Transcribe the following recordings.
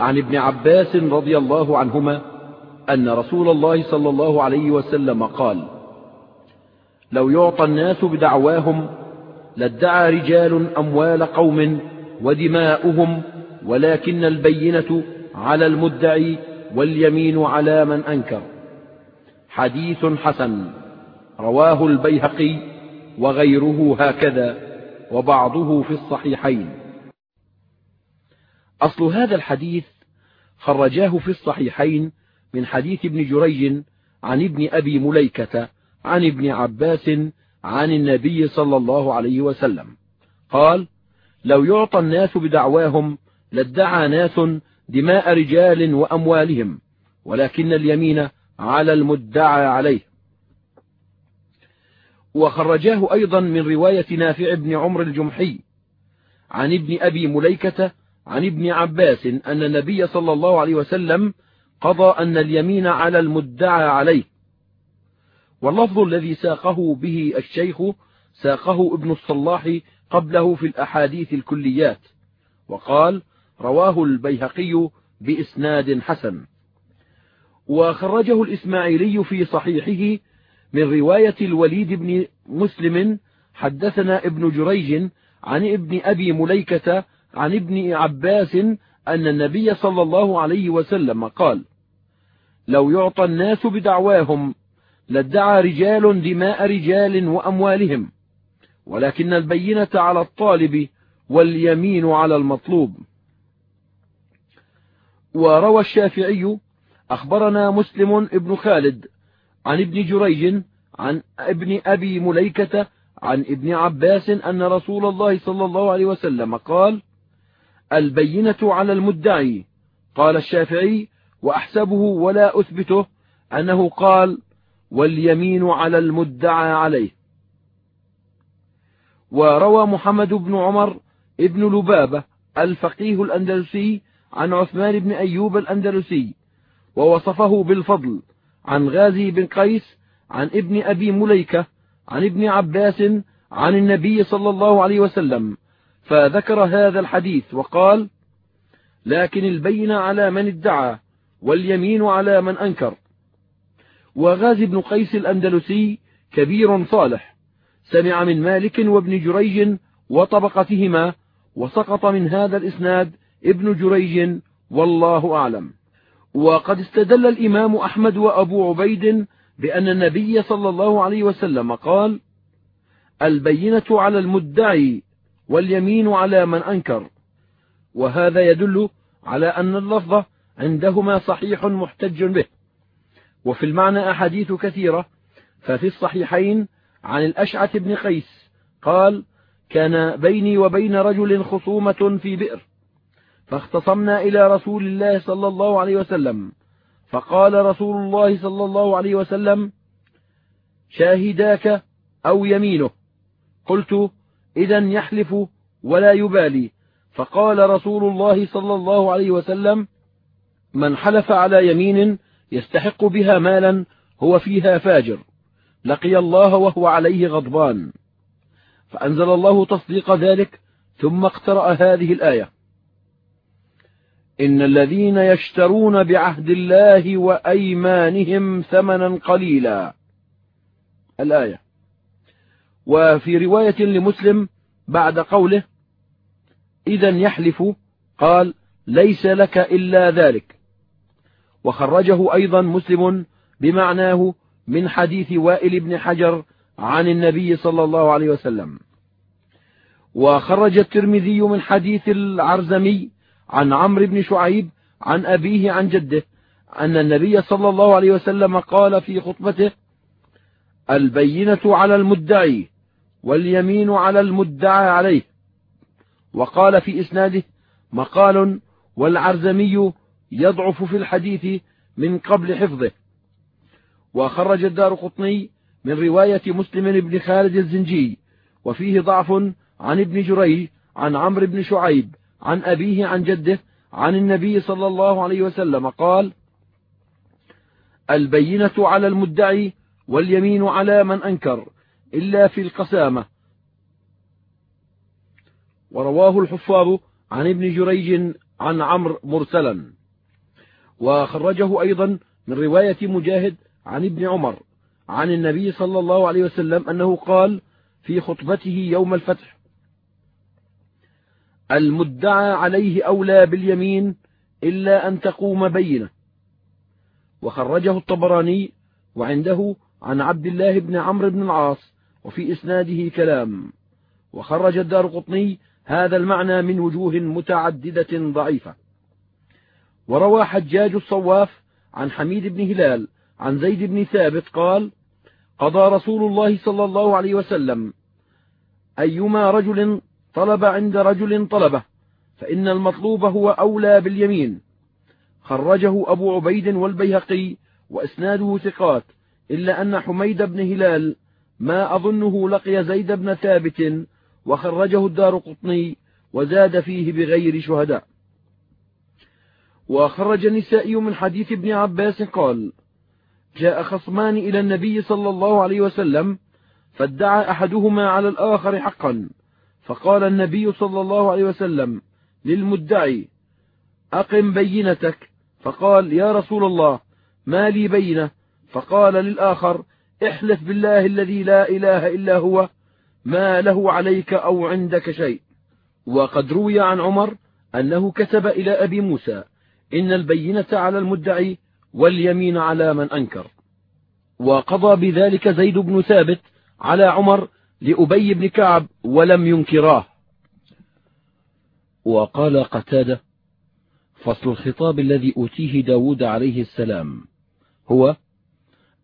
عن ابن عباس رضي الله عنهما أن رسول الله صلى الله عليه وسلم قال لو يعطى الناس بدعواهم لادعى رجال أموال قوم ودماؤهم ولكن البينة على المدعي واليمين على من أنكر. حديث حسن رواه البيهقي وغيره هكذا وبعضه في الصحيحين. أصل هذا الحديث خرجاه في الصحيحين من حديث ابن جريج عن ابن أبي مليكة عن ابن عباس عن النبي صلى الله عليه وسلم. قال لو يعطى الناس بدعواهم لادعى ناس دماء رجال وأموالهم ولكن اليمين على المدعى عليه. وخرجاه أيضا من رواية نافع بن عمر الجمحي عن ابن أبي مليكة عن ابن عباس أن النبي صلى الله عليه وسلم قضى أن اليمين على المدعى عليه. واللفظ الذي ساقه به الشيخ ساقه ابن الصلاح قبله في الأحاديث الكليات وقال رواه البيهقي بإسناد حسن. وخرجه الإسماعيلي في صحيحه من رواية الوليد بن مسلم حدثنا ابن جريج عن ابن أبي مليكة عن ابن عباس أن النبي صلى الله عليه وسلم قال لو يعطى الناس بدعواهم لادعى رجال دماء رجال وأموالهم ولكن البينة على الطالب واليمين على المطلوب. وروى الشافعي أخبرنا مسلم ابن خالد عن ابن جريج عن ابن أبي مليكة عن ابن عباس أن رسول الله صلى الله عليه وسلم قال البينة على المدعي. قال الشافعي وأحسبه ولا أثبته أنه قال واليمين على المدعى عليه. وروى محمد بن عمر ابن لبابة الفقيه الأندلسي عن عثمان بن أيوب الأندلسي ووصفه بالفضل عن غازي بن قيس عن ابن أبي مليكة عن ابن عباس عن النبي صلى الله عليه وسلم. فذكر هذا الحديث وقال لكن البين على من ادعى واليمين على من أنكر. وغازي بن قيس الأندلسي كبير صالح سمع من مالك وابن جريج وطبقتهما وسقط من هذا الإسناد ابن جريج والله أعلم. وقد استدل الإمام أحمد وأبو عبيد بأن النبي صلى الله عليه وسلم قال البينة على المدعي واليمين على من أنكر. وهذا يدل على أن اللفظ عندهما صحيح محتج به. وفي المعنى أحاديث كثيرة ففي الصحيحين عن الأشعث بن قيس قال كان بيني وبين رجل خصومة في بئر فاختصمنا إلى رسول الله صلى الله عليه وسلم. فقال رسول الله صلى الله عليه وسلم شاهداك أو يمينه قلت إذا يحلف ولا يبالي. فقال رسول الله صلى الله عليه وسلم من حلف على يمين يستحق بها مالا هو فيها فاجر لقي الله وهو عليه غضبان. فأنزل الله تصديق ذلك ثم اقترأ هذه الآية. إن الذين يشترون بعهد الله وأيمانهم ثمنا قليلا. الآية. وفي رواية لمسلم بعد قوله إذا يحلف قال ليس لك إلا ذلك. وخرجه أيضا مسلم بمعناه من حديث وائل بن حجر عن النبي صلى الله عليه وسلم. وخرج الترمذي من حديث العرزمي عن عمرو بن شعيب عن أبيه عن جده أن النبي صلى الله عليه وسلم قال في خطبته البينة على المدعي. واليمين على المدعى عليه. وقال في إسناده مقال والعرزمي يضعف في الحديث من قبل حفظه. وخرج الدار قطني من رواية مسلم بن خالد الزنجي وفيه ضعف عن ابن جريج عن عمرو بن شعيب عن أبيه عن جده عن النبي صلى الله عليه وسلم. قال البينة على المدعي واليمين على من أنكر. إلا في القسامة. ورواه الحفاظ عن ابن جريج عن عمرو مرسلا. وخرجه أيضا من رواية مجاهد عن ابن عمر عن النبي صلى الله عليه وسلم أنه قال في خطبته يوم الفتح المدعى عليه أولى باليمين إلا أن تقوم بينة. وخرجه الطبراني وعنده عن عبد الله بن عمرو بن العاص وفي إسناده كلام. وخرج الدار قطني هذا المعنى من وجوه متعددة ضعيفة. وروى حجاج الصواف عن حميد بن هلال عن زيد بن ثابت قال قضى رسول الله صلى الله عليه وسلم. أيما رجل طلب عند رجل طلبه فإن المطلوب هو أولى باليمين. خرجه أبو عبيد والبيهقي وإسناده ثقات إلا أن حميد بن هلال ما أظنه لقي زيد بن ثابت وخرجه الدار قطني وزاد فيه بغير شهداء. وخرج النسائي من حديث ابن عباس قال جاء خصمان إلى النبي صلى الله عليه وسلم فادعى أحدهما على الآخر حقا فقال النبي صلى الله عليه وسلم للمدعي أقم بينتك. فقال يا رسول الله ما لي بينة. فقال للآخر احلف بالله الذي لا إله إلا هو ما له عليك أو عندك شيء. وقد روي عن عمر أنه كتب إلى أبي موسى إن البينة على المدعي واليمين على من أنكر. وقضى بذلك زيد بن ثابت على عمر لأبي بن كعب ولم ينكراه. وقال قتادة فصل الخطاب الذي أوتيه داود عليه السلام هو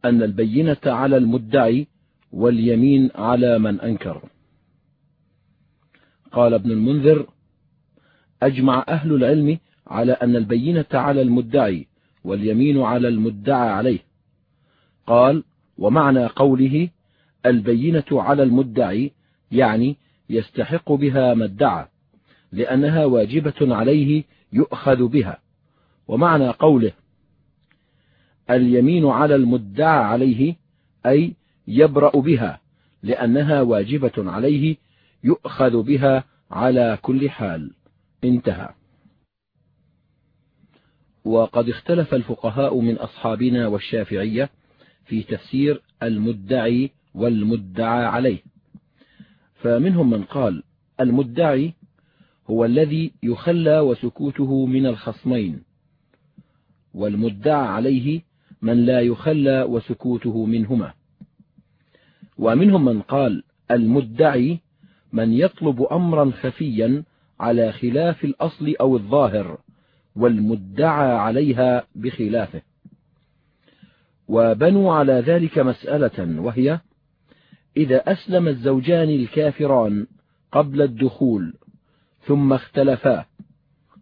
أن البينة على المدعي واليمين على من أنكر. قال ابن المنذر أجمع أهل العلم على أن البينة على المدعي واليمين على المدعى عليه. قال ومعنى قوله البينة على المدعي يعني يستحق بها ما ادعى لأنها واجبة عليه يؤخذ بها. ومعنى قوله اليمين على المدعى عليه أي يبرأ بها لأنها واجبة عليه يؤخذ بها على كل حال. انتهى. وقد اختلف الفقهاء من أصحابنا والشافعية في تفسير المدعي والمدعى عليه. فمنهم من قال المدعي هو الذي يخلى وسكوته من الخصمين والمدعى عليه من لا يخلى وسكوته منهما. ومنهم من قال المدعي من يطلب أمرا خفيا على خلاف الأصل أو الظاهر والمدعى عليها بخلافه. وبنوا على ذلك مسألة وهي إذا أسلم الزوجان الكافران قبل الدخول ثم اختلفا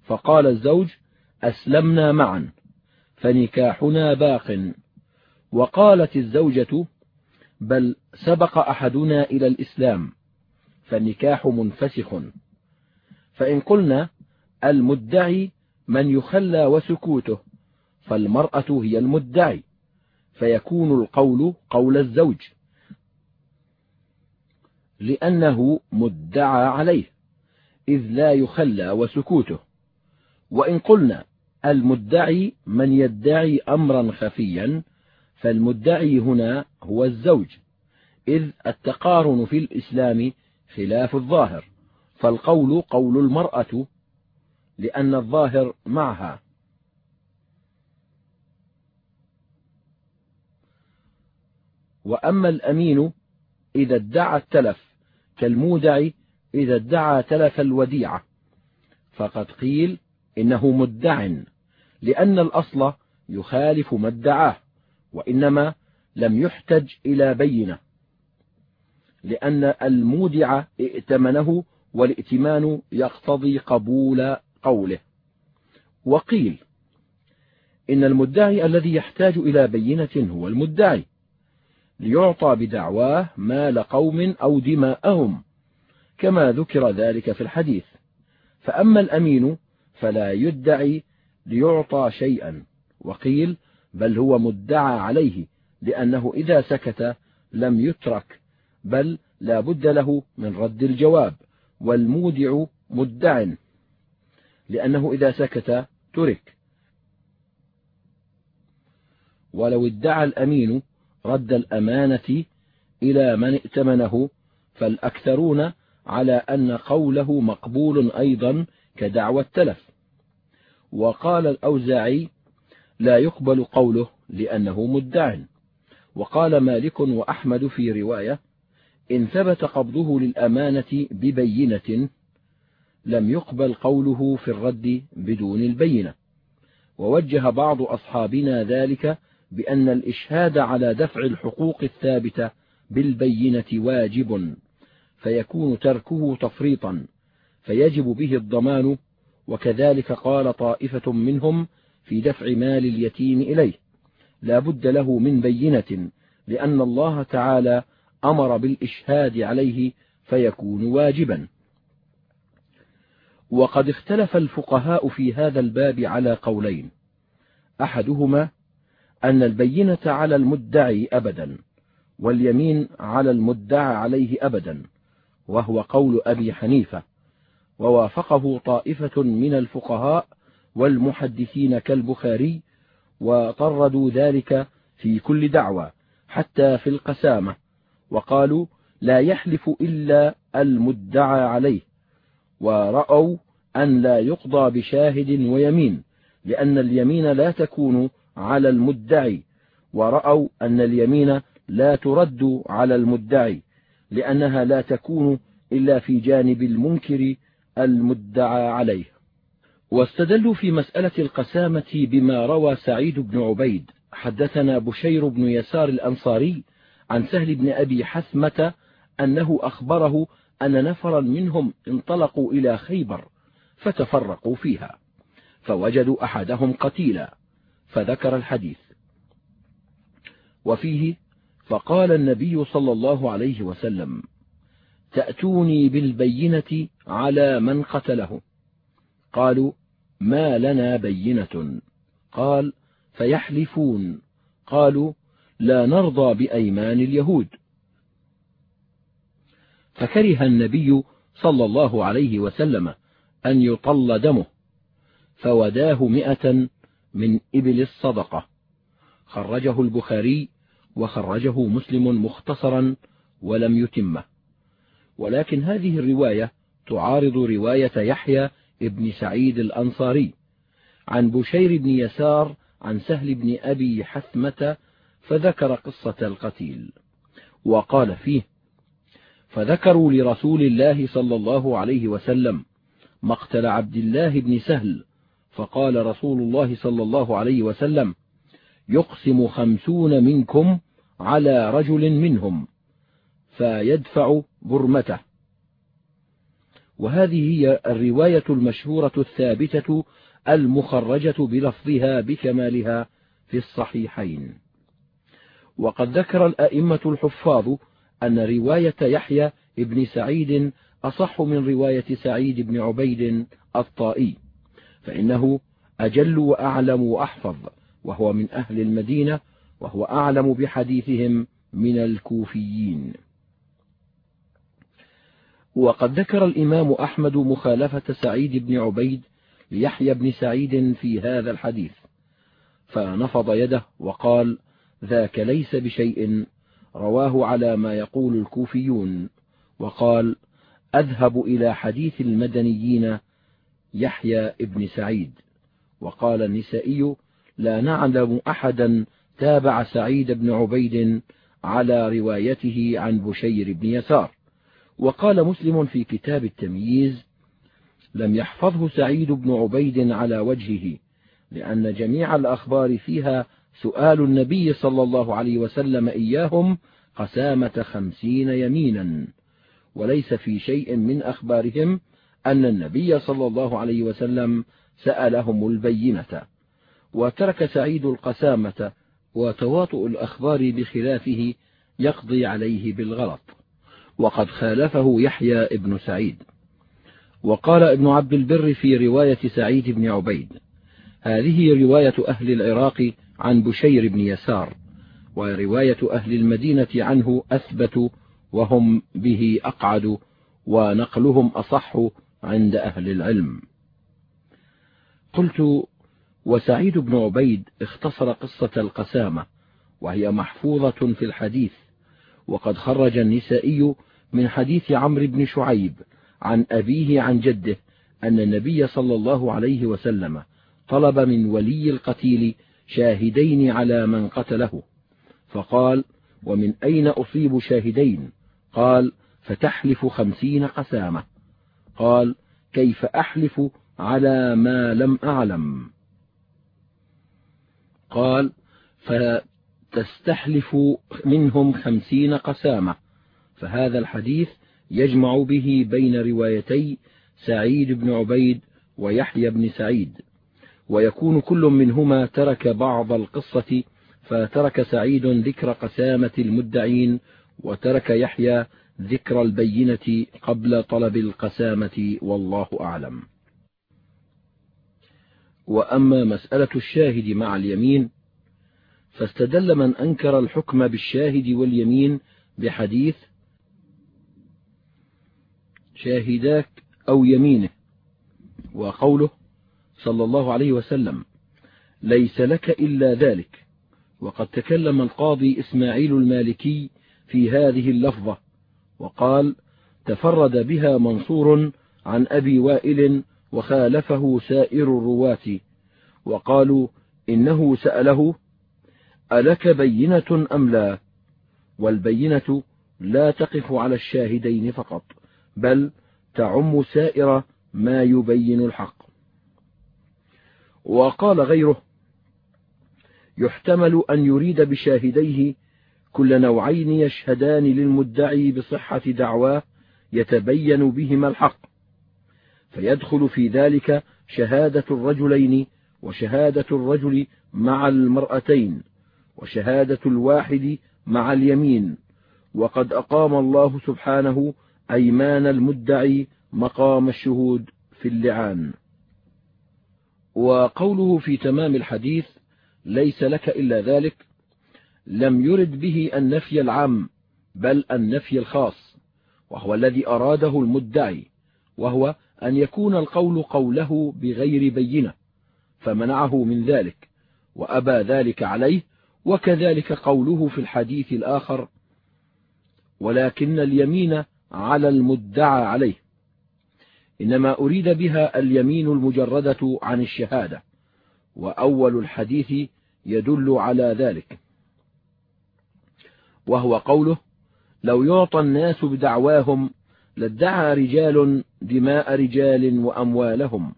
فقال الزوج أسلمنا معا. فنكاحنا باق. وقالت الزوجة بل سبق أحدنا إلى الإسلام فالنكاح منفسخ. فإن قلنا المدعي من يخلى وسكوته فالمرأة هي المدعي فيكون القول قول الزوج. لأنه مدعى عليه إذ لا يخلى وسكوته. وإن قلنا المدعي من يدعي أمرا خفيا فالمدعي هنا هو الزوج إذ التقارن في الإسلام خلاف الظاهر فالقول قول المرأة لأن الظاهر معها. وأما الأمين إذا ادعى التلف كالمودع إذا ادعى تلف الوديعة فقد قيل إنه مدع. لأن الأصل يخالف ما ادعاه وإنما لم يحتج إلى بينة لأن المودع ائتمنه والائتمان يقتضي قبول قوله. وقيل إن المدعي الذي يحتاج إلى بينة هو المدعي ليعطى بدعواه مال قوم أو دماءهم كما ذكر ذلك في الحديث. فأما الأمين فلا يدعي ليعطى شيئا. وقيل بل هو مدعى عليه لأنه إذا سكت لم يترك بل لا بد له من رد الجواب والمودع مدع لأنه إذا سكت ترك. ولو ادعى الأمين رد الأمانة إلى من ائتمنه فالأكثرون على أن قوله مقبول أيضا كدعوى التلف. وقال الأوزاعي لا يقبل قوله لأنه مدع وقال مالك وأحمد في رواية إن ثبت قبضه للأمانة ببينة لم يقبل قوله في الرد بدون البينة. ووجه بعض أصحابنا ذلك بأن الإشهاد على دفع الحقوق الثابتة بالبينة واجب فيكون تركه تفريطا فيجب به الضمان وكذلك قال طائفة منهم في دفع مال اليتيم إليه. لا بد له من بينة لأن الله تعالى أمر بالإشهاد عليه فيكون واجبا. وقد اختلف الفقهاء في هذا الباب على قولين. أحدهما أن البينة على المدعي أبدا واليمين على المدعى عليه أبدا وهو قول أبي حنيفة. ووافقه طائفة من الفقهاء والمحدثين كالبخاري وطردوا ذلك في كل دعوى حتى في القسامة وقالوا لا يحلف إلا المدعى عليه ورأوا أن لا يقضى بشاهد ويمين لأن اليمين لا تكون على المدعي ورأوا أن اليمين لا ترد على المدعي لأنها لا تكون إلا في جانب المنكر المدعى عليه. واستدلوا في مسألة القسامة بما روى سعيد بن عبيد. حدثنا بشير بن يسار الأنصاري عن سهل بن أبي حثمة أنه أخبره أن نفرا منهم انطلقوا إلى خيبر فتفرقوا فيها فوجدوا أحدهم قتيلا فذكر الحديث. وفيه فقال النبي صلى الله عليه وسلم تأتوني بالبينة على من قتله. قالوا ما لنا بينة. قال فيحلفون. قالوا لا نرضى بأيمان اليهود. فكره النبي صلى الله عليه وسلم أن يطل دمه فوداه مئة من إبل الصدقة. خرجه البخاري وخرجه مسلم مختصرا ولم يتمه. ولكن هذه الرواية تعارض رواية يحيى ابن سعيد الأنصاري عن بشير بن يسار عن سهل بن أبي حثمة فذكر قصة القتيل وقال فيه فذكروا لرسول الله صلى الله عليه وسلم مقتل عبد الله بن سهل فقال رسول الله صلى الله عليه وسلم يقسم خمسون منكم على رجل منهم فيدفع برمته. وهذه هي الرواية المشهورة الثابتة المخرجة بلفظها بكمالها في الصحيحين. وقد ذكر الأئمة الحفاظ أن رواية يحيى بن سعيد أصح من رواية سعيد بن عبيد الطائي فإنه أجل وأعلم وأحفظ وهو من أهل المدينة وهو أعلم بحديثهم من الكوفيين. وقد ذكر الإمام أحمد مخالفة سعيد بن عبيد ليحيى بن سعيد في هذا الحديث فنفض يده وقال ذاك ليس بشيء رواه على ما يقول الكوفيون وقال أذهب إلى حديث المدنيين يحيى بن سعيد وقال النسائي لا نعلم أحدا تابع سعيد بن عبيد على روايته عن بشير بن يسار وقال مسلم في كتاب التمييز لم يحفظه سعيد بن عبيد على وجهه لأن جميع الأخبار فيها سؤال النبي صلى الله عليه وسلم إياهم قسامة خمسين يمينا وليس في شيء من أخبارهم أن النبي صلى الله عليه وسلم سألهم البينة وترك سعيد القسامة وتواطؤ الأخبار بخلافه يقضي عليه بالغلط. وقد خالفه يحيى ابن سعيد. وقال ابن عبد البر في رواية سعيد بن عبيد هذه رواية أهل العراق عن بشير بن يسار ورواية أهل المدينة عنه أثبت وهم به أقعد ونقلهم أصح عند أهل العلم. قلت وسعيد بن عبيد اختصر قصة القسامة وهي محفوظة في الحديث وقد خرج النسائي من حديث عمرو بن شعيب عن أبيه عن جده أن النبي صلى الله عليه وسلم طلب من ولي القتيل شاهدين على من قتله. فقال ومن أين أصيب شاهدين قال فتحلف خمسين قسامة. قال كيف أحلف على ما لم أعلم؟ قال فتستحلف منهم خمسين قسامة. فهذا الحديث يجمع به بين روايتي سعيد بن عبيد ويحيى بن سعيد ويكون كل منهما ترك بعض القصة فترك سعيد ذكر قسامة المدعين وترك يحيى ذكر البينة قبل طلب القسامة والله أعلم. وأما مسألة الشاهد مع اليمين فاستدل من أنكر الحكم بالشاهد واليمين بحديث شاهداك أو يمينه وقوله صلى الله عليه وسلم ليس لك إلا ذلك. وقد تكلم القاضي إسماعيل المالكي في هذه اللفظة وقال تفرد بها منصور عن أبي وائل وخالفه سائر الرواة وقالوا إنه سأله ألك بينة أم لا؟ والبينة لا تقف على الشاهدين فقط. بل تعم سائر ما يبين الحق. وقال غيره يحتمل أن يريد بشاهديه كل نوعين يشهدان للمدعي بصحة دعواه يتبين بهما الحق. فيدخل في ذلك شهادة الرجلين وشهادة الرجل مع المرأتين وشهادة الواحد مع اليمين. وقد أقام الله سبحانه أيمان المدعي مقام الشهود في اللعان. وقوله في تمام الحديث ليس لك إلا ذلك لم يرد به النفي العام بل النفي الخاص وهو الذي أراده المدعي وهو أن يكون القول قوله بغير بينة فمنعه من ذلك وأبى ذلك عليه وكذلك قوله في الحديث الآخر ولكن اليمين على المدعى عليه. إنما أريد بها اليمين المجردة عن الشهادة وأول الحديث يدل على ذلك. وهو قوله لو يعطى الناس بدعواهم لادعى رجال دماء رجال وأموالهم.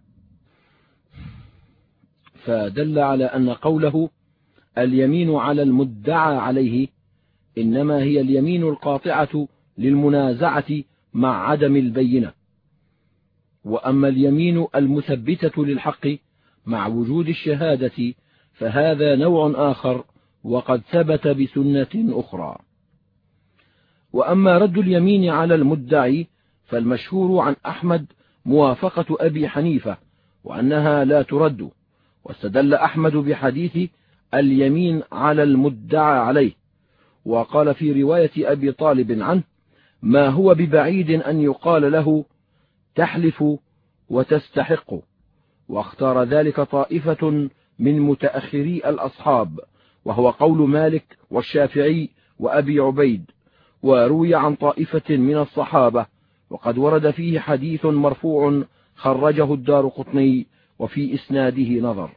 فدل على أن قوله اليمين على المدعى عليه إنما هي اليمين القاطعة للمنازعة مع عدم البينة. وأما اليمين المثبتة للحق مع وجود الشهادة فهذا نوع آخر وقد ثبت بسنة أخرى. وأما رد اليمين على المدعي فالمشهور عن أحمد موافقة أبي حنيفة وأنها لا ترد واستدل أحمد بحديث اليمين على المدعى عليه وقال في رواية أبي طالب عنه ما هو ببعيد أن يقال له تحلف وتستحق. واختار ذلك طائفة من متأخري الأصحاب وهو قول مالك والشافعي وأبي عبيد وروي عن طائفة من الصحابة وقد ورد فيه حديث مرفوع خرجه الدار قطني وفي إسناده نظر.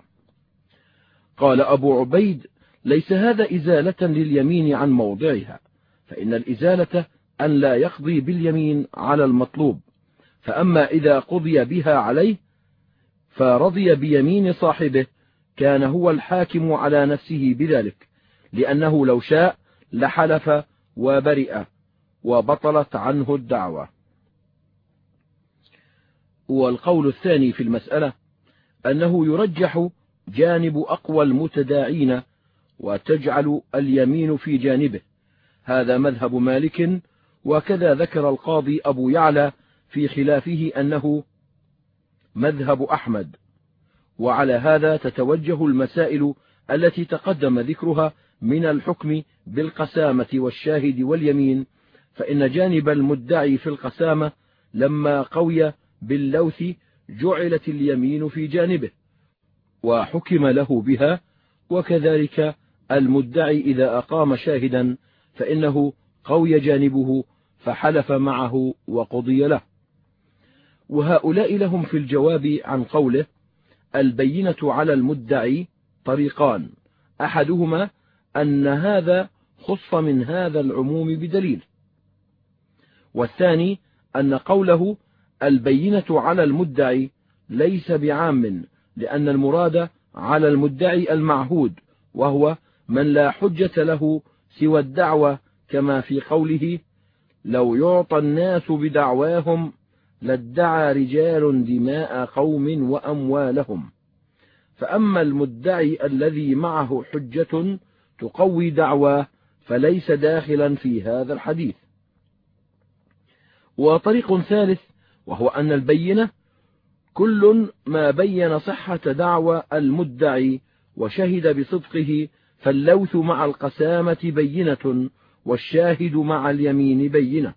قال أبو عبيد ليس هذا إزالة لليمين عن موضعها فإن الإزالة أن لا يقضي باليمين على المطلوب. فأما إذا قضي بها عليه فرضي بيمين صاحبه كان هو الحاكم على نفسه بذلك لأنه لو شاء لحلف وبرئ وبطلت عنه الدعوة. والقول الثاني في المسألة أنه يرجح جانب أقوى المتداعين وتجعل اليمين في جانبه. هذا مذهب مالك وكذا ذكر القاضي أبو يعلى في خلافه أنه مذهب أحمد وعلى هذا تتوجه المسائل التي تقدم ذكرها من الحكم بالقسامة والشاهد واليمين فإن جانب المدعي في القسامة لما قوي باللوث جعلت اليمين في جانبه وحكم له بها وكذلك المدعي إذا أقام شاهدا فإنه قوي جانبه فحلف معه وقضي له. وهؤلاء لهم في الجواب عن قوله البينة على المدعي طريقان أحدهما أن هذا خص من هذا العموم بدليل والثاني أن قوله البينة على المدعي ليس بعام لأن المراد على المدعي المعهود وهو من لا حجة له سوى الدعوة كما في قوله لو يعطى الناس بدعواهم لادعى رجال دماء قوم وأموالهم. فأما المدعي الذي معه حجة تقوي دعواه فليس داخلا في هذا الحديث. وطريق ثالث وهو أن البينة كل ما بين صحة دعوى المدعي وشهد بصدقه فاللوث مع القسامة بينة والشاهد مع اليمين بينة.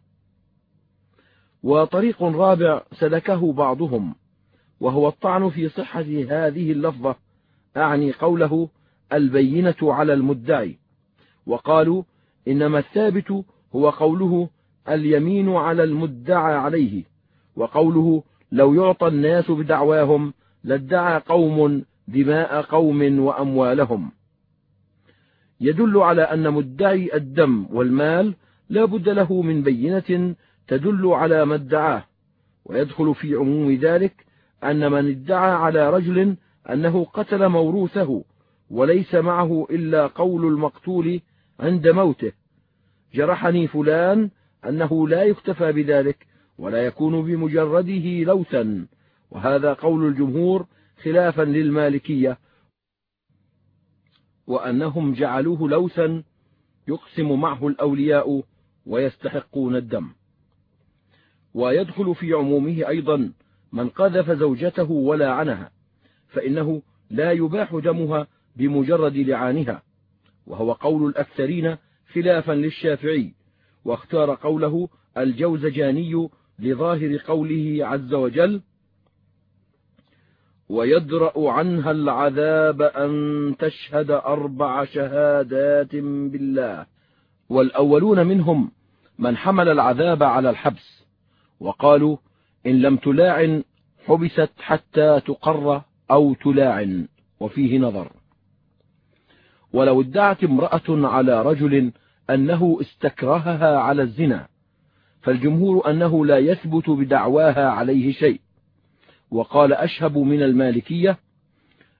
وطريق رابع سلكه بعضهم وهو الطعن في صحة هذه اللفظة أعني قوله البينة على المدعي. وقالوا إنما الثابت هو قوله اليمين على المدعى عليه وقوله لو يعطى الناس بدعواهم لادعى قوم دماء قوم وأموالهم. يدل على أن مدعي الدم والمال لا بد له من بينة تدل على ما ادعاه ويدخل في عموم ذلك أن من ادعى على رجل أنه قتل موروثه وليس معه إلا قول المقتول عند موته. جرحني فلان أنه لا يكتفى بذلك ولا يكون بمجرده لوثا وهذا قول الجمهور خلافا للمالكية. وأنهم جعلوه لوثا يقسم معه الأولياء ويستحقون الدم. ويدخل في عمومه أيضا من قذف زوجته ولعنها فإنه لا يباح دمها بمجرد لعانها وهو قول الأكثرين خلافا للشافعي واختار قوله الجوزجاني لظاهر قوله عز وجل ويدرأ عنها العذاب أن تشهد أربع شهادات بالله. والأولون منهم من حمل العذاب على الحبس. وقالوا إن لم تلاعن حبست حتى تقر أو تلاعن. وفيه نظر. ولو ادعت امرأة على رجل أنه استكرهها على الزنا فالجمهور أنه لا يثبت بدعواها عليه شيء. وقال أشهب من المالكية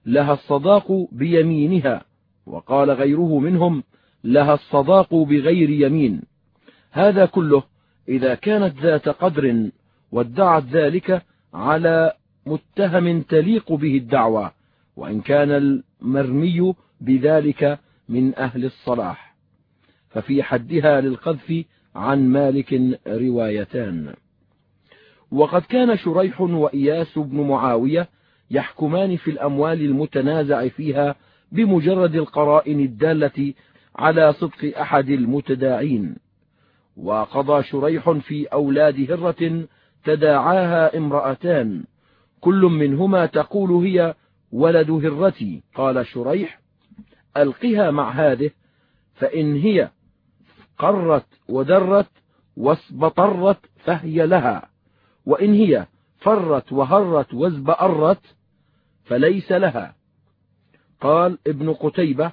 لها الصداق بيمينها وقال غيره منهم لها الصداق بغير يمين. هذا كله إذا كانت ذات قدر وادعت ذلك على متهم تليق به الدعوى وإن كان المرمي بذلك من أهل الصلاح. ففي حدها للقذف عن مالك روايتان. وقد كان شريح وإياس بن معاوية يحكمان في الأموال المتنازع فيها بمجرد القرائن الدالة على صدق أحد المتداعين. وقضى شريح في أولاد هرة تداعاها امرأتان. كل منهما تقول هي ولد هرتي قال شريح ألقها مع هذه فإن هي قرت ودرت واسبطرت فهي لها. وإن هي فرت وهرت وازبأرت فليس لها. قال ابن قتيبة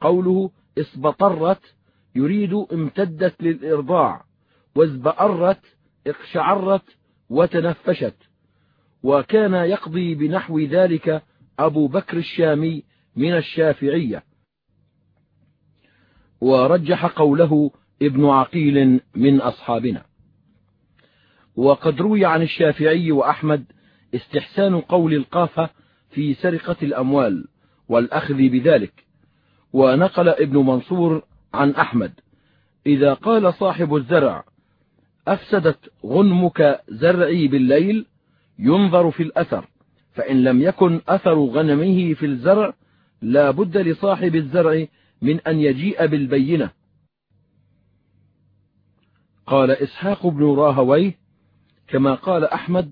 قوله اسبطرت يريد امتدت للإرضاع وازبأرت اقشعرت وتنفشت. وكان يقضي بنحو ذلك أبو بكر الشامي من الشافعية. ورجح قوله ابن عقيل من أصحابنا. وقد روي عن الشافعي وأحمد استحسان قول القافة في سرقة الأموال والأخذ بذلك. ونقل ابن منصور عن أحمد إذا قال صاحب الزرع أفسدت غنمك زرعي بالليل ينظر في الأثر فإن لم يكن أثر غنمه في الزرع لا بد لصاحب الزرع من أن يجيء بالبينة. قال إسحاق بن راهويه كما قال أحمد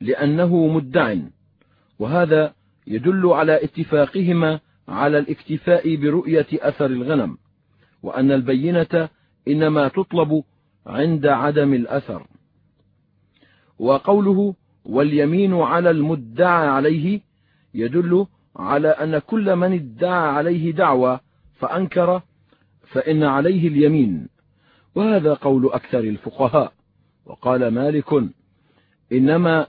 لأنه مدع وهذا يدل على اتفاقهما على الاكتفاء برؤية أثر الغنم وأن البينة إنما تطلب عند عدم الأثر. وقوله واليمين على المدعى عليه يدل على أن كل من ادعى عليه دعوى فأنكر فإن عليه اليمين وهذا قول أكثر الفقهاء. وقال مالك إنما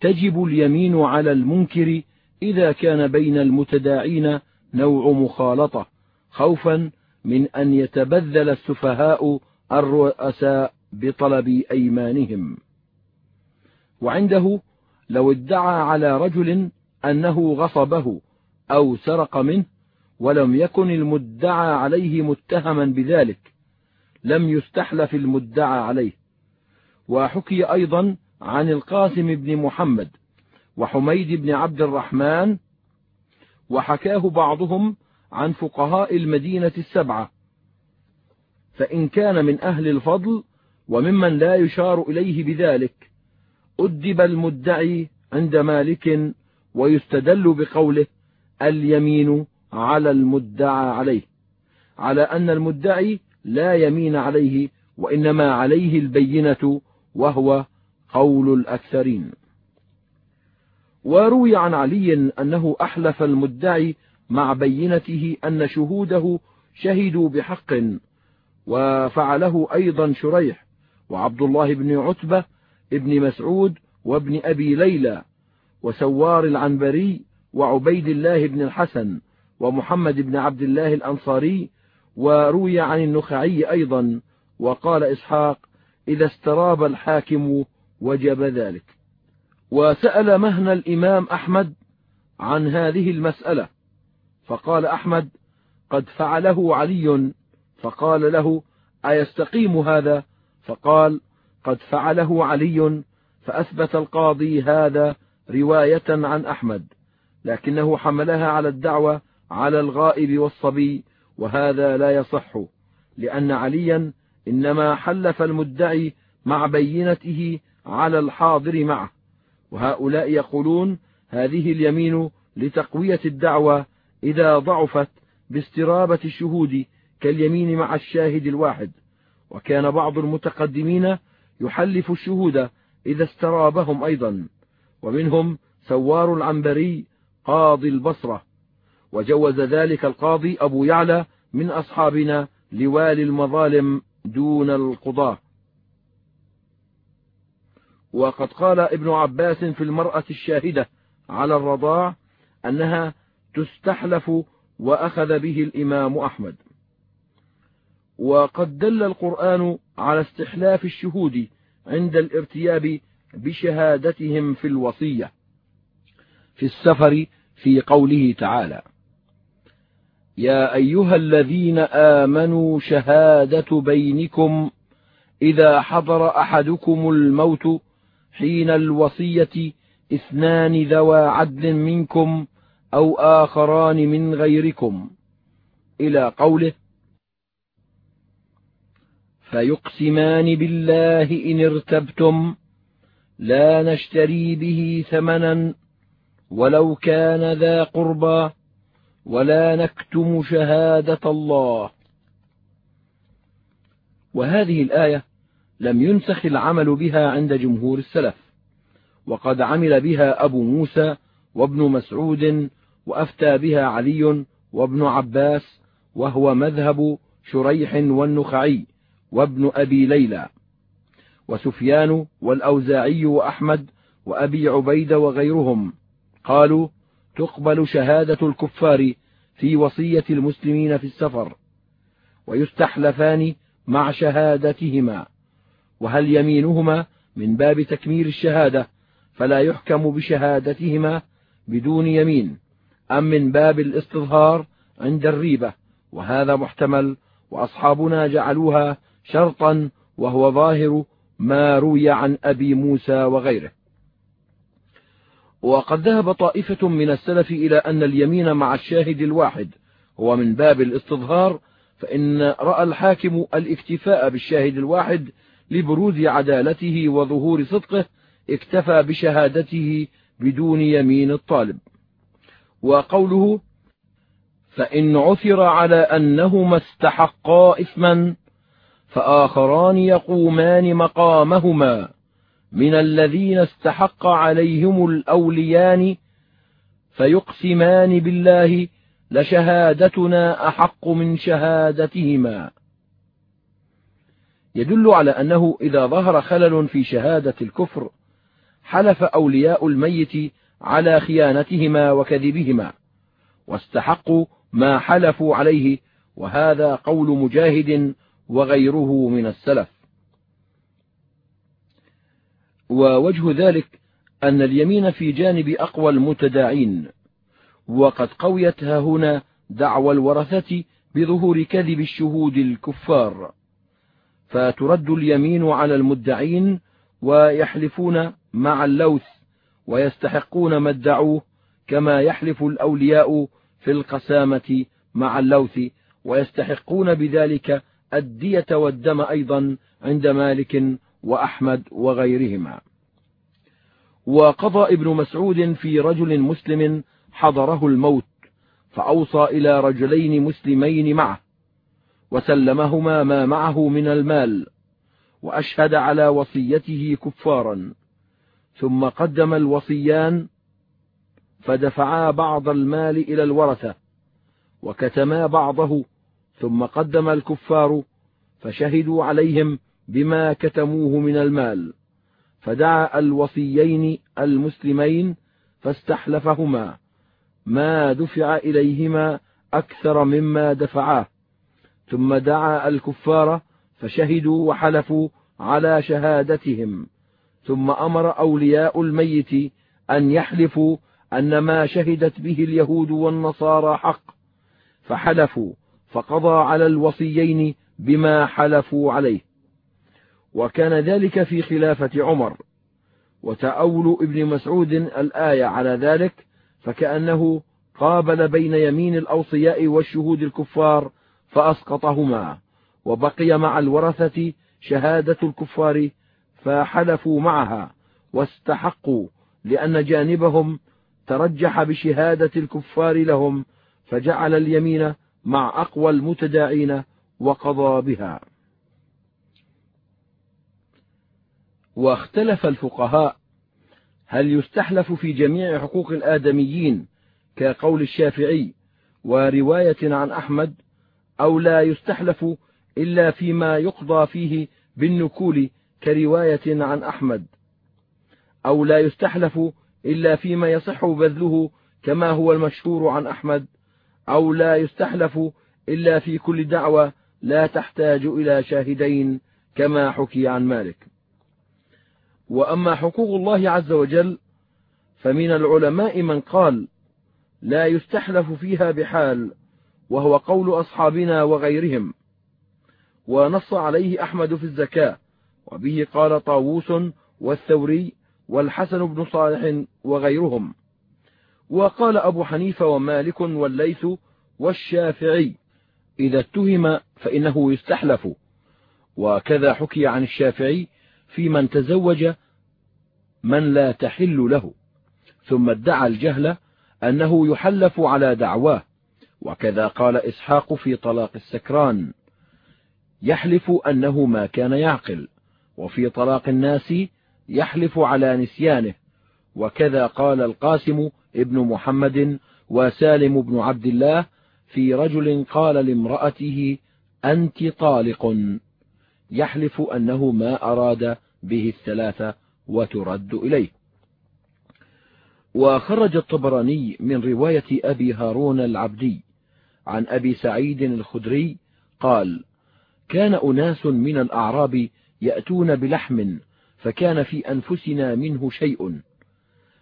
تجب اليمين على المنكر إذا كان بين المتداعين نوع مخالطة خوفا من أن يتبذل السفهاء الرؤساء بطلب أيمانهم. وعنده لو ادعى على رجل أنه غصبه أو سرق منه ولم يكن المدعى عليه متهما بذلك لم يستحلف المدعى عليه. وحكي أيضا عن القاسم بن محمد وحميد بن عبد الرحمن وحكاه بعضهم عن فقهاء المدينة السبعة. فإن كان من أهل الفضل وممن لا يشار إليه بذلك أدب المدعي عند مالك ويستدل بقوله اليمين على المدعى عليه على أن المدعي لا يمين عليه وإنما عليه البينة وهو قول الأكثرين. وروي عن علي أنه أحلف المدعي مع بينته أن شهوده شهدوا بحق وفعله أيضا شريح وعبد الله بن عتبة ابن مسعود وابن أبي ليلى وسوار العنبري وعبيد الله بن الحسن ومحمد بن عبد الله الأنصاري وروي عن النخعي أيضا وقال إسحاق إذا استراب الحاكم وجب ذلك. وسأل مهنا الإمام أحمد عن هذه المسألة. فقال أحمد قد فعله علي. فقال له أيستقيم هذا؟ فقال قد فعله علي. فأثبت القاضي هذا رواية عن أحمد لكنه حملها على الدعوة على الغائب والصبي وهذا لا يصح لأن عليا إنما حلف المدعي مع بينته على الحاضر معه. وهؤلاء يقولون هذه اليمين لتقوية الدعوة إذا ضعفت باسترابة الشهود كاليمين مع الشاهد الواحد. وكان بعض المتقدمين يحلف الشهود إذا استرابهم أيضا. ومنهم سوار العنبري قاضي البصرة. وجوز ذلك القاضي أبو يعلى من أصحابنا لوالي المظالم دون القضاة وقد قال ابن عباس في المرأة الشاهدة على الرضاع أنها تستحلف وأخذ به الإمام أحمد. وقد دل القرآن على استحلاف الشهود عند الارتياب بشهادتهم في الوصية في السفر في قوله تعالى يا أيها الذين آمنوا شهادة بينكم إذا حضر أحدكم الموت حين الوصية اثنان ذوى عدل منكم أو آخران من غيركم. إلى قوله فيقسمان بالله إن ارتبتم لا نشتري به ثمنا ولو كان ذا قربى ولا نكتم شهادة الله. وهذه الآية لم ينسخ العمل بها عند جمهور السلف. وقد عمل بها أبو موسى وابن مسعود وأفتى بها علي وابن عباس وهو مذهب شريح والنخعي وابن أبي ليلى. وسفيان والأوزاعي وأحمد وأبي عبيد وغيرهم قالوا تقبل شهادة الكفار في وصية المسلمين في السفر ويستحلفان مع شهادتهما. وهل يمينهما من باب تكميل الشهادة فلا يحكم بشهادتهما بدون يمين أم من باب الاستظهار عند الريبة وهذا محتمل وأصحابنا جعلوها شرطا وهو ظاهر ما روي عن أبي موسى وغيره. وقد ذهب طائفة من السلف إلى أن اليمين مع الشاهد الواحد هو من باب الاستظهار فإن رأى الحاكم الاكتفاء بالشاهد الواحد لبروز عدالته وظهور صدقه اكتفى بشهادته بدون يمين الطالب. وقوله فإن عثر على أنهما استحقا إثما فآخران يقومان مقامهما من الذين استحق عليهم الأوليان فيقسمان بالله لشهادتنا أحق من شهادتهما. يدل على أنه إذا ظهر خلل في شهادة الكفر حلف أولياء الميت على خيانتهما وكذبهما واستحقوا ما حلفوا عليه وهذا قول مجاهد وغيره من السلف. ووجه ذلك أن اليمين في جانب أقوى المتداعين وقد قويت هنا دعوى الورثة بظهور كذب الشهود الكفار. فترد اليمين على المدعين ويحلفون مع اللوث ويستحقون ما ادعوه كما يحلف الأولياء في القسامة مع اللوث ويستحقون بذلك الدية والدم أيضا عند مالك وأحمد وغيرهما. وقضى ابن مسعود في رجل مسلم حضره الموت فأوصى إلى رجلين مسلمين معه وسلمهما ما معه من المال وأشهد على وصيته كفارا. ثم قدم الوصيان فدفعا بعض المال إلى الورثة وكتما بعضه. ثم قدم الكفار فشهدوا عليهم بما كتموه من المال. فدعا الوصيين المسلمين فاستحلفهما. ما دفع إليهما أكثر مما دفعاه. ثم دعا الكفار فشهدوا وحلفوا على شهادتهم. ثم أمر أولياء الميت أن يحلفوا أن ما شهدت به اليهود والنصارى حق فحلفوا فقضى على الوصيين بما حلفوا عليه. وكان ذلك في خلافة عمر. وتأول ابن مسعود الآية على ذلك فكأنه قابل بين يمين الأوصياء والشهود الكفار فأسقطهما وبقي مع الورثة شهادة الكفار فحلفوا معها واستحقوا لأن جانبهم ترجح بشهادة الكفار لهم فجعل اليمين مع أقوى المتداعين وقضى بها. واختلف الفقهاء هل يستحلف في جميع حقوق الآدميين كقول الشافعي ورواية عن أحمد أو لا يستحلف إلا فيما يقضى فيه بالنكول كرواية عن أحمد. أو لا يستحلف إلا فيما يصح بذله كما هو المشهور عن أحمد. أو لا يستحلف إلا في كل دعوة لا تحتاج إلى شاهدين كما حكي عن مالك. وأما حقوق الله عز وجل فمن العلماء من قال لا يستحلف فيها بحال وهو قول أصحابنا وغيرهم. ونص عليه أحمد في الزكاة وبه قال طاووس والثوري والحسن بن صالح وغيرهم. وقال أبو حنيفة ومالك والليث والشافعي إذا اتهم فإنه يستحلف. وكذا حكي عن الشافعي في من تزوج من لا تحل له. ثم ادعى الجهل أنه يحلف على دعواه. وكذا قال إسحاق في طلاق السكران يحلف أنه ما كان يعقل وفي طلاق الناس يحلف على نسيانه وكذا قال القاسم ابن محمد وسالم بن عبد الله في رجل قال لامرأته أنت طالق يحلف أنه ما أراد به الثلاثة وترد إليه. وخرج الطبراني من رواية أبي هارون العبدي عن أبي سعيد الخدري قال كان أناس من الأعراب يأتون بلحم فكان في أنفسنا منه شيء.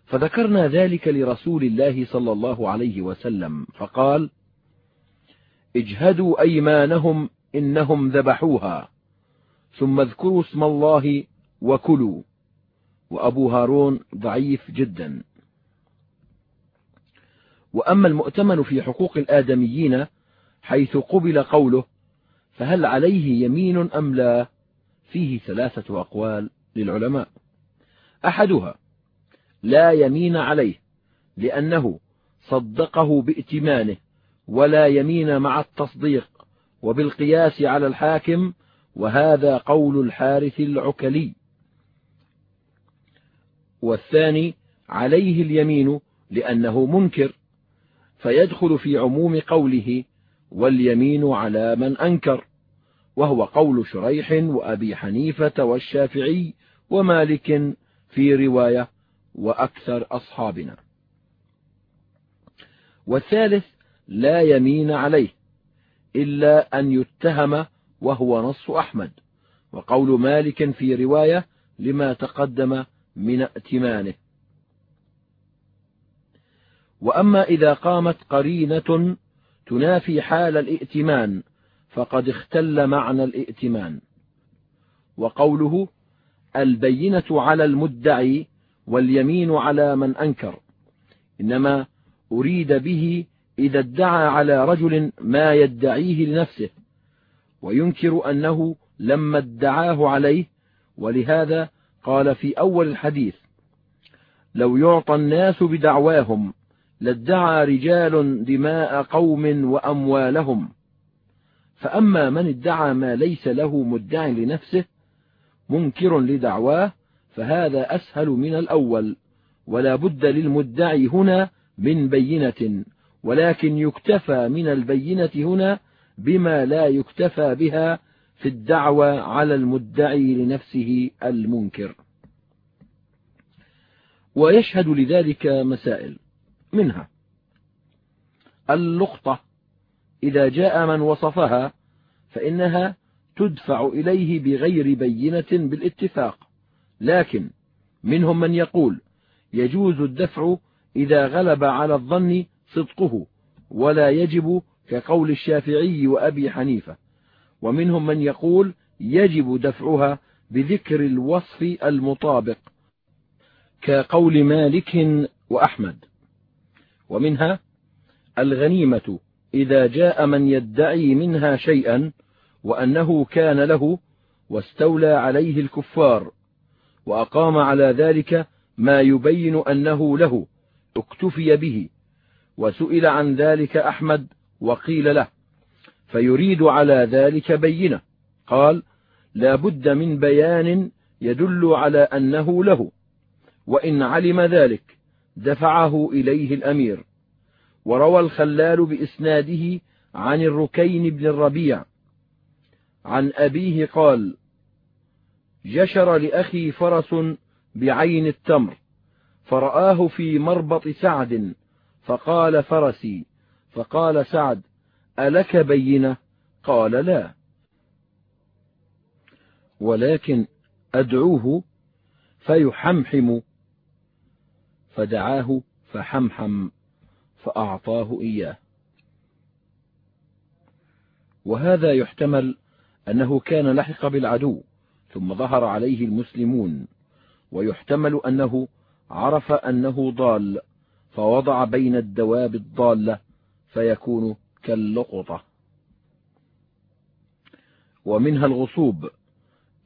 فذكرنا ذلك لرسول الله صلى الله عليه وسلم فقال اجهدوا أيمانهم إنهم ذبحوها ثم اذكروا اسم الله وكلوا. وأبو هارون ضعيف جدا. وأما المؤتمن في حقوق الآدميين حيث قبل قوله فهل عليه يمين أم لا؟ فيه ثلاثة أقوال للعلماء. أحدها لا يمين عليه لأنه صدقه بائتمانه ولا يمين مع التصديق وبالقياس على الحاكم وهذا قول الحارث العكلي. والثاني عليه اليمين لأنه منكر فيدخل في عموم قوله واليمين على من أنكر وهو قول شريح وأبي حنيفة والشافعي ومالك في رواية وأكثر أصحابنا. والثالث لا يمين عليه إلا أن يتهم وهو نص أحمد وقول مالك في رواية لما تقدم من ائتمانه. وأما إذا قامت قرينة تنافي حال الائتمان فقد اختل معنى الائتمان. وقوله البينة على المدعي واليمين على من أنكر إنما أريد به إذا ادعى على رجل ما يدعيه لنفسه وينكر أنه لما ادعاه عليه ولهذا قال في أول الحديث لو يعطى الناس بدعواهم لادعى رجال دماء قوم وأموالهم. فأما من ادعى ما ليس له مدع لنفسه منكر لدعواه فهذا أسهل من الأول ولا بد للمدعي هنا من بينة ولكن يكتفى من البينة هنا بما لا يكتفى بها في الدعوى على المدعي لنفسه المنكر. ويشهد لذلك مسائل. منها. اللقطة إذا جاء من وصفها فإنها تدفع إليه بغير بينة بالاتفاق. لكن منهم من يقول يجوز الدفع إذا غلب على الظن صدقه ولا يجب كقول الشافعي وأبي حنيفة. ومنهم من يقول يجب دفعها بذكر الوصف المطابق كقول مالك وأحمد. ومنها الغنيمة إذا جاء من يدعي منها شيئا وأنه كان له واستولى عليه الكفار وأقام على ذلك ما يبين أنه له اكتفي به وسئل عن ذلك أحمد وقيل له فيريد على ذلك بينة قال لا بد من بيان يدل على أنه له وإن علم ذلك دفعه إليه الأمير. وروى الخلال بإسناده عن الركين بن الربيع. عن أبيه قال جشر لأخي فرس بعين التمر فرآه في مربط سعد فقال فرسي فقال سعد ألك بينة؟ قال لا. ولكن أدعوه فيحمحم فدعاه فحمحم فأعطاه إياه. وهذا يحتمل أنه كان لحق بالعدو ثم ظهر عليه المسلمون ويحتمل أنه عرف أنه ضال فوضع بين الدواب الضالة فيكون كاللقطة. ومنها الغصوب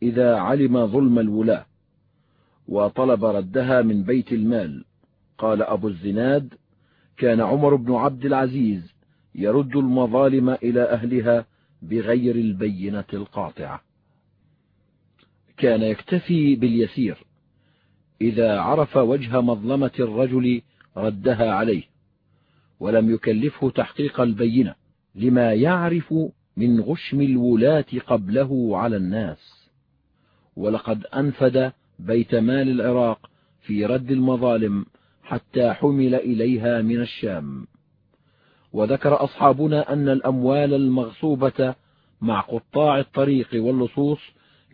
إذا علم ظلم الولاة وطلب ردها من بيت المال. قال أبو الزناد كان عمر بن عبد العزيز يرد المظالم إلى أهلها بغير البينة القاطعة. كان يكتفي باليسير إذا عرف وجه مظلمة الرجل ردها عليه ولم يكلفه تحقيق البينة لما يعرف من غشم الولاة قبله على الناس. ولقد أنفد بيت مال العراق في رد المظالم حتى حمل إليها من الشام. وذكر أصحابنا أن الأموال المغصوبة مع قطاع الطريق واللصوص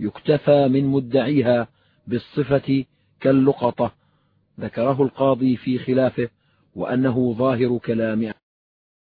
يكتفى من مدعيها بالصفة كاللقطة ذكره القاضي في خلافه وأنه ظاهر كلام